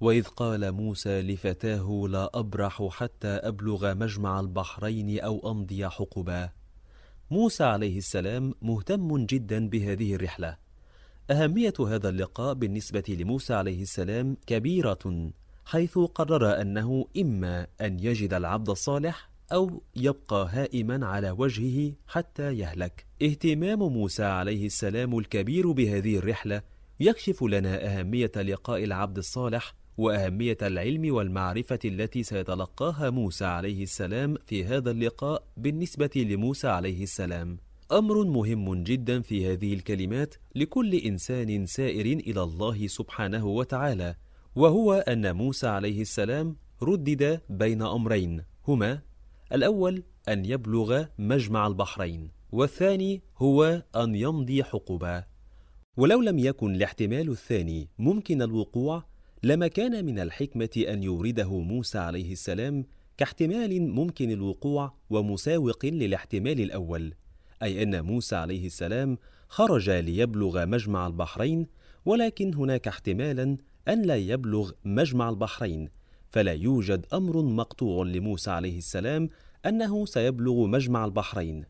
وإذ قال موسى لفتاه لا أبرح حتى أبلغ مجمع البحرين أو أمضي حقبا. موسى عليه السلام مهتم جدا بهذه الرحلة. أهمية هذا اللقاء بالنسبة لموسى عليه السلام كبيرة حيث قرر أنه إما أن يجد العبد الصالح أو يبقى هائما على وجهه حتى يهلك. اهتمام موسى عليه السلام الكبير بهذه الرحلة يكشف لنا أهمية لقاء العبد الصالح وأهمية العلم والمعرفة التي سيتلقاها موسى عليه السلام في هذا اللقاء بالنسبة لموسى عليه السلام. أمر مهم جدا في هذه الكلمات لكل إنسان سائر إلى الله سبحانه وتعالى وهو أن موسى عليه السلام ردد بين أمرين هما الأول أن يبلغ مجمع البحرين والثاني هو أن يمضي حقبا. ولو لم يكن الاحتمال الثاني ممكن الوقوع لما كان من الحكمة أن يورده موسى عليه السلام كاحتمال ممكن الوقوع ومساوق للاحتمال الأول أي أن موسى عليه السلام خرج ليبلغ مجمع البحرين ولكن هناك احتمالا أن لا يبلغ مجمع البحرين فلا يوجد أمر مقطوع لموسى عليه السلام أنه سيبلغ مجمع البحرين.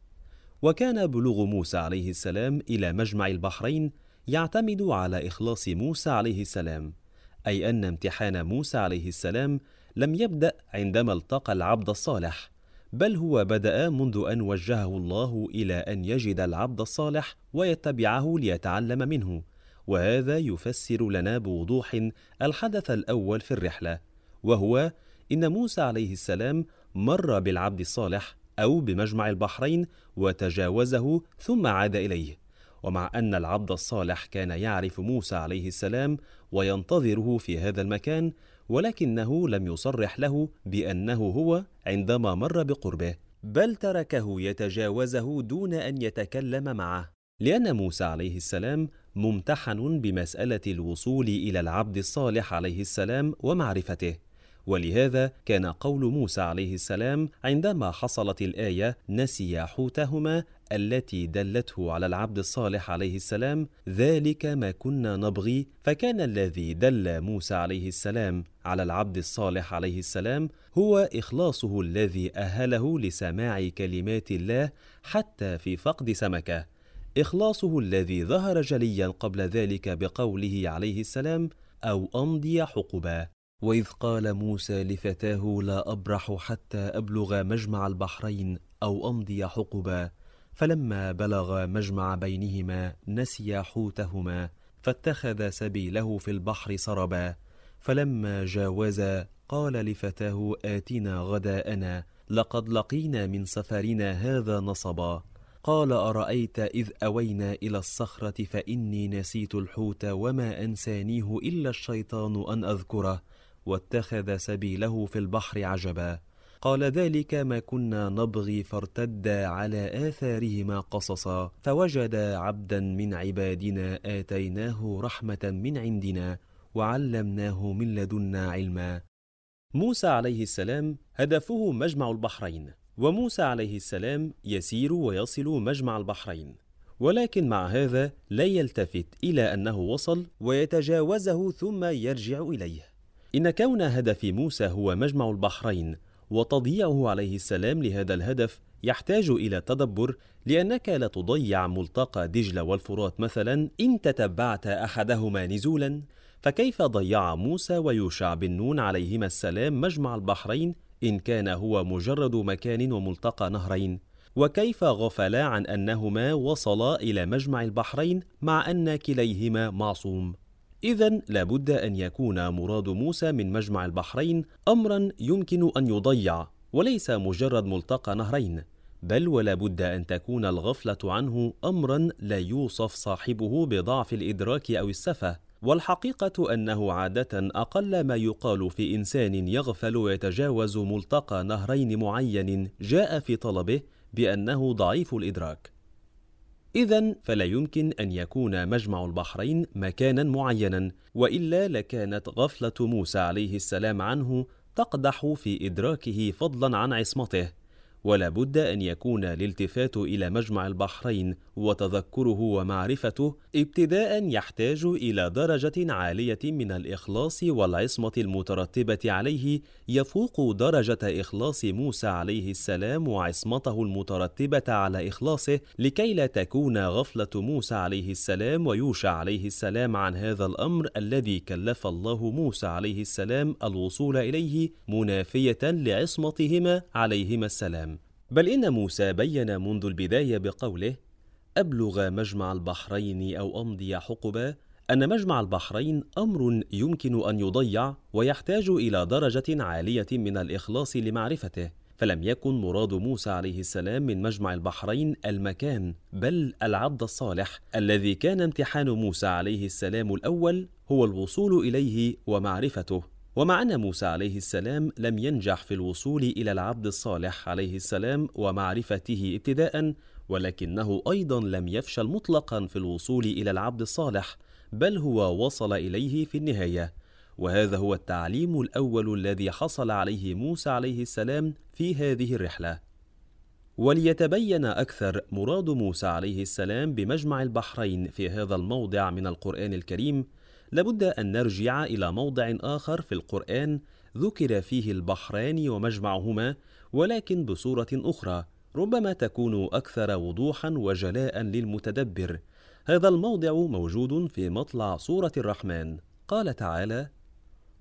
وكان بلوغ موسى عليه السلام إلى مجمع البحرين يعتمد على إخلاص موسى عليه السلام. أي أن امتحان موسى عليه السلام لم يبدأ عندما التقى العبد الصالح بل هو بدأ منذ أن وجهه الله إلى أن يجد العبد الصالح ويتبعه ليتعلم منه وهذا يفسر لنا بوضوح الحدث الأول في الرحلة وهو إن موسى عليه السلام مر بالعبد الصالح أو بمجمع البحرين وتجاوزه ثم عاد إليه. ومع أن العبد الصالح كان يعرف موسى عليه السلام وينتظره في هذا المكان ولكنه لم يصرح له بأنه هو عندما مر بقربه. بل تركه يتجاوزه دون أن يتكلم معه. لأن موسى عليه السلام ممتحن بمسألة الوصول إلى العبد الصالح عليه السلام ومعرفته. ولهذا كان قول موسى عليه السلام عندما حصلت الآية نسي حوتهما التي دلته على العبد الصالح عليه السلام ذلك ما كنا نبغي فكان الذي دل موسى عليه السلام على العبد الصالح عليه السلام هو إخلاصه الذي أهله لسماع كلمات الله حتى في فقد سمكه. إخلاصه الذي ظهر جليا قبل ذلك بقوله عليه السلام أو أمضي حقبا. وإذ قال موسى لفتاه لا أبرح حتى أبلغ مجمع البحرين أو أمضي حقبا. فلما بلغ مجمع بينهما نسيا حوتهما فاتخذ سبيله في البحر سربا. فلما جاوزا قال لفتاه آتنا غداءنا لقد لقينا من سفرنا هذا نصبا. قال أرأيت إذ أوينا إلى الصخرة فإني نسيت الحوت وما أنسانيه إلا الشيطان أن أذكره. واتخذ سبيله في البحر عجبا. قال ذلك ما كنا نبغي فارتدا على آثارهما قصصا. فوجدا عبدا من عبادنا آتيناه رحمة من عندنا وعلمناه من لدنا علما. موسى عليه السلام هدفه مجمع البحرين وموسى عليه السلام يسير ويصل مجمع البحرين. ولكن مع هذا لا يلتفت إلى أنه وصل ويتجاوزه ثم يرجع إليه. إن كون هدف موسى هو مجمع البحرين وتضييعه عليه السلام لهذا الهدف يحتاج إلى تدبر لأنك لا تضيع ملتقى دجله والفرات مثلا إن تتبعت أحدهما نزولا. فكيف ضيع موسى ويوشع بن نون عليهما السلام مجمع البحرين إن كان هو مجرد مكان وملتقى نهرين؟ وكيف غفلا عن أنهما وصلا إلى مجمع البحرين مع أن كليهما معصوم؟ اذا لابد أن يكون مراد موسى من مجمع البحرين امرا يمكن أن يضيع وليس مجرد ملتقى نهرين بل ولا بد أن تكون الغفلة عنه امرا لا يوصف صاحبه بضعف الإدراك أو السفة والحقيقة أنه عادة أقل ما يقال في إنسان يغفل ويتجاوز ملتقى نهرين معين جاء في طلبه بأنه ضعيف الإدراك. اذا فلا يمكن أن يكون مجمع البحرين مكانا معينا وإلا لكانت غفلة موسى عليه السلام عنه تقدح في إدراكه فضلا عن عصمته. ولا بد أن يكون الالتفات إلى مجمع البحرين وتذكره ومعرفته ابتداء يحتاج إلى درجة عالية من الإخلاص والعصمة المترتبة عليه. يفوق درجة إخلاص موسى عليه السلام وعصمته المترتبة على إخلاصه لكي لا تكون غفلة موسى عليه السلام ويوشع عليه السلام عن هذا الأمر الذي كلف الله موسى عليه السلام الوصول إليه منافية لعصمتهما عليهما السلام. بل إن موسى بين منذ البداية بقوله أبلغ مجمع البحرين أو أمضي حقبا أن مجمع البحرين أمر يمكن أن يضيع ويحتاج إلى درجة عالية من الإخلاص لمعرفته. فلم يكن مراد موسى عليه السلام من مجمع البحرين المكان بل العبد الصالح الذي كان امتحان موسى عليه السلام الأول هو الوصول إليه ومعرفته. ومع أن موسى عليه السلام لم ينجح في الوصول إلى العبد الصالح عليه السلام ومعرفته ابتداء ولكنه أيضا لم يفشل مطلقا في الوصول إلى العبد الصالح بل هو وصل إليه في النهاية. وهذا هو التعليم الأول الذي حصل عليه موسى عليه السلام في هذه الرحلة. وليتبين أكثر مراد موسى عليه السلام بمجمع البحرين في هذا الموضع من القرآن الكريم لابد أن نرجع إلى موضع آخر في القرآن ذكر فيه البحران ومجمعهما ولكن بصورة أخرى ربما تكون أكثر وضوحا وجلاء للمتدبر. هذا الموضع موجود في مطلع سورة الرحمن. قال تعالى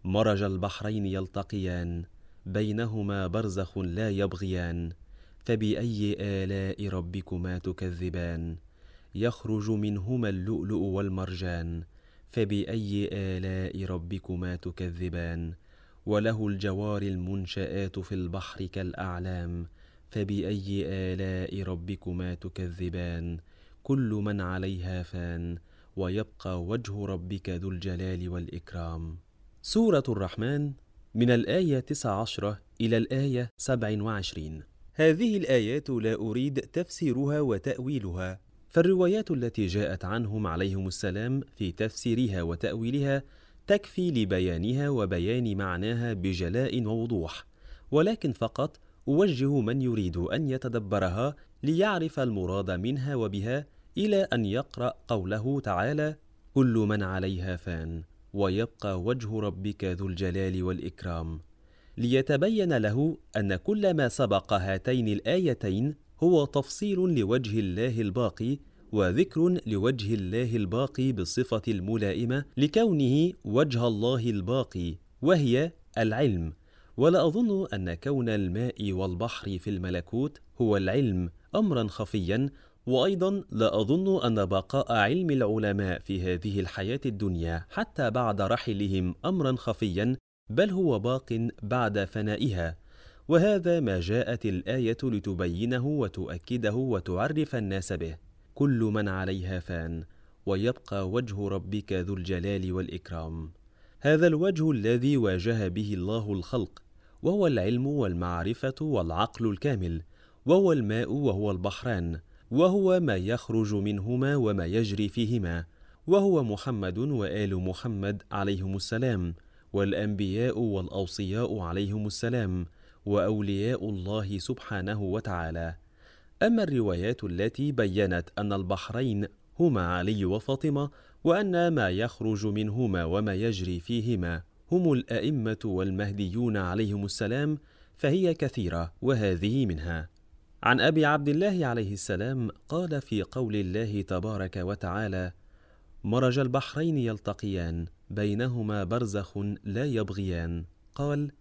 مرج البحرين يلتقيان بينهما برزخ لا يبغيان فبأي آلاء ربكما تكذبان يخرج منهما اللؤلؤ والمرجان فبأي آلاء ربكما تكذبان؟ وله الجوار المنشآت في البحر كالأعلام فبأي آلاء ربكما تكذبان؟ كل من عليها فان ويبقى وجه ربك ذو الجلال والإكرام. سورة الرحمن من الآية 19 إلى الآية 27 هذه الآيات لا أريد تفسيرها وتأويلها. فالروايات التي جاءت عنهم عليهم السلام في تفسيرها وتأويلها تكفي لبيانها وبيان معناها بجلاء ووضوح ولكن فقط أوجه من يريد أن يتدبرها ليعرف المراد منها وبها إلى أن يقرأ قوله تعالى كل من عليها فان ويبقى وجه ربك ذو الجلال والإكرام. ليتبين له أن كل ما سبق هاتين الآيتين هو تفصيل لوجه الله الباقي وذكر لوجه الله الباقي بالصفه الملائمة لكونه وجه الله الباقي وهي العلم. ولا أظن أن كون الماء والبحر في الملكوت هو العلم امرا خفيا وأيضا لا أظن أن بقاء علم العلماء في هذه الحياة الدنيا حتى بعد رحلهم امرا خفيا بل هو باق بعد فنائها. وهذا ما جاءت الآية لتبينه وتؤكده وتعرف الناس به. كل من عليها فان ويبقى وجه ربك ذو الجلال والإكرام. هذا الوجه الذي واجه به الله الخلق وهو العلم والمعرفة والعقل الكامل وهو الماء وهو البحران وهو ما يخرج منهما وما يجري فيهما وهو محمد وآل محمد عليهم السلام والأنبياء والأوصياء عليهم السلام وأولياء الله سبحانه وتعالى. أما الروايات التي بينت أن البحرين هما علي وفاطمة وأن ما يخرج منهما وما يجري فيهما هم الأئمة والمهديون عليهم السلام فهي كثيرة وهذه منها. عن أبي عبد الله عليه السلام قال في قول الله تبارك وتعالى مرج البحرين يلتقيان بينهما برزخ لا يبغيان قال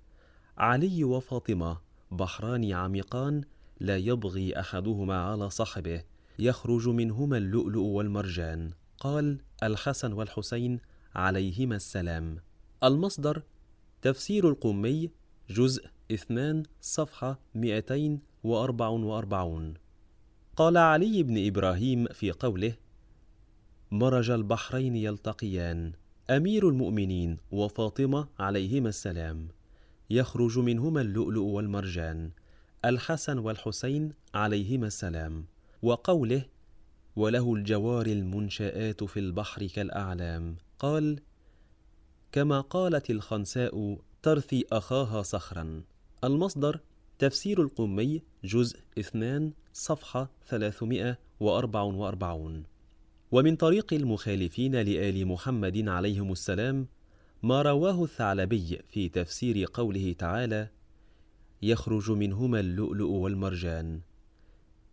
علي وفاطمة بحران عميقان لا يبغي أحدهما على صاحبه يخرج منهما اللؤلؤ والمرجان. قال الحسن والحسين عليهما السلام. المصدر تفسير القمي جزء اثنان صفحة 244 قال علي بن إبراهيم في قوله مرج البحرين يلتقيان. أمير المؤمنين وفاطمة عليهما السلام. يخرج منهما اللؤلؤ والمرجان الحسن والحسين عليهما السلام وقوله وله الجوار المنشآت في البحر كالأعلام قال كما قالت الخنساء ترثي أخاها صخرا المصدر تفسير القمي جزء 2 صفحة 344 ومن طريق المخالفين لآل محمد عليهم السلام ما رواه الثعلبي في تفسير قوله تعالى يخرج منهما اللؤلؤ والمرجان.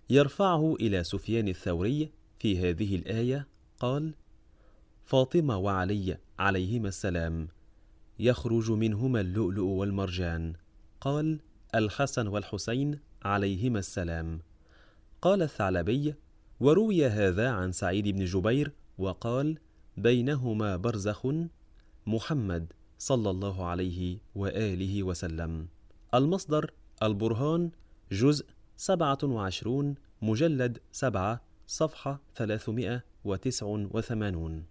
يرفعه إلى سفيان الثوري في هذه الآية قال فاطمة وعلي عليهما السلام يخرج منهما اللؤلؤ والمرجان. قال الحسن والحسين عليهما السلام. قال الثعلبي وروي هذا عن سعيد بن جبير وقال بينهما برزخ محمد صلى الله عليه وآله وسلم. المصدر البرهان جزء سبعة وعشرون مجلد سبعة صفحة ثلاثمائة وتسع وثمانون.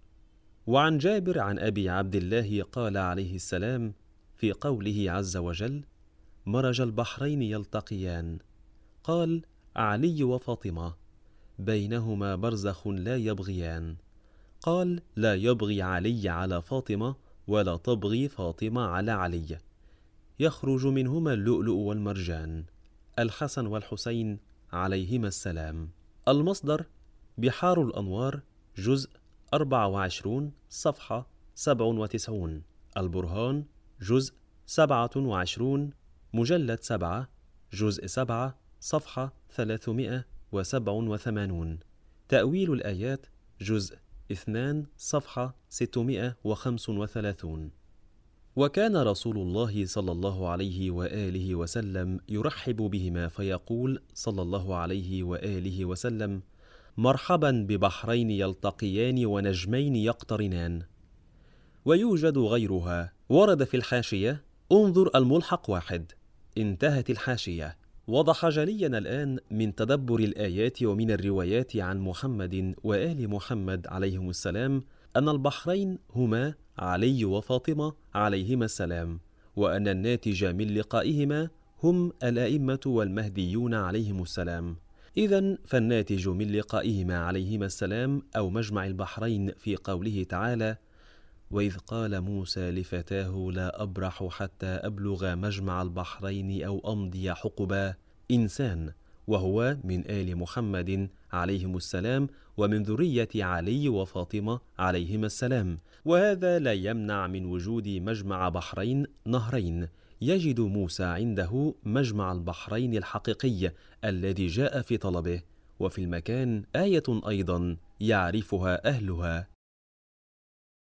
وعن جابر عن أبي عبد الله قال عليه السلام في قوله عز وجل مرج البحرين يلتقيان قال علي وفاطمة بينهما برزخ لا يبغيان قال لا يبغي علي على فاطمة ولا تبغي فاطمة على علي. يخرج منهما اللؤلؤ والمرجان. الحسن والحسين عليهما السلام. المصدر بحار الأنوار جزء 24 صفحة 97 البرهان جزء 27 مجلد 7 جزء 7 صفحة 387 تأويل الآيات جزء 2 صفحة 635 وكان رسول الله صلى الله عليه وآله وسلم يرحب بهما فيقول صلى الله عليه وآله وسلم مرحبا ببحرين يلتقيان ونجمين يقترنان. ويوجد غيرها. ورد في الحاشية انظر الملحق واحد. انتهت الحاشية. وضح جليا الآن من تدبر الآيات ومن الروايات عن محمد وآل محمد عليهم السلام أن البحرين هما علي وفاطمة عليهما السلام وأن الناتج من لقائهما هم الأئمة والمهديون عليهم السلام. اذا فالناتج من لقائهما عليهما السلام أو مجمع البحرين في قوله تعالى وإذ قال موسى لفتاه لا أبرح حتى أبلغ مجمع البحرين أو أمضي حقبا. إنسان وهو من آل محمد عليهم السلام ومن ذرية علي وفاطمة عليهما السلام. وهذا لا يمنع من وجود مجمع بحرين نهرين. يجد موسى عنده مجمع البحرين الحقيقي الذي جاء في طلبه. وفي المكان آية أيضا يعرفها أهلها.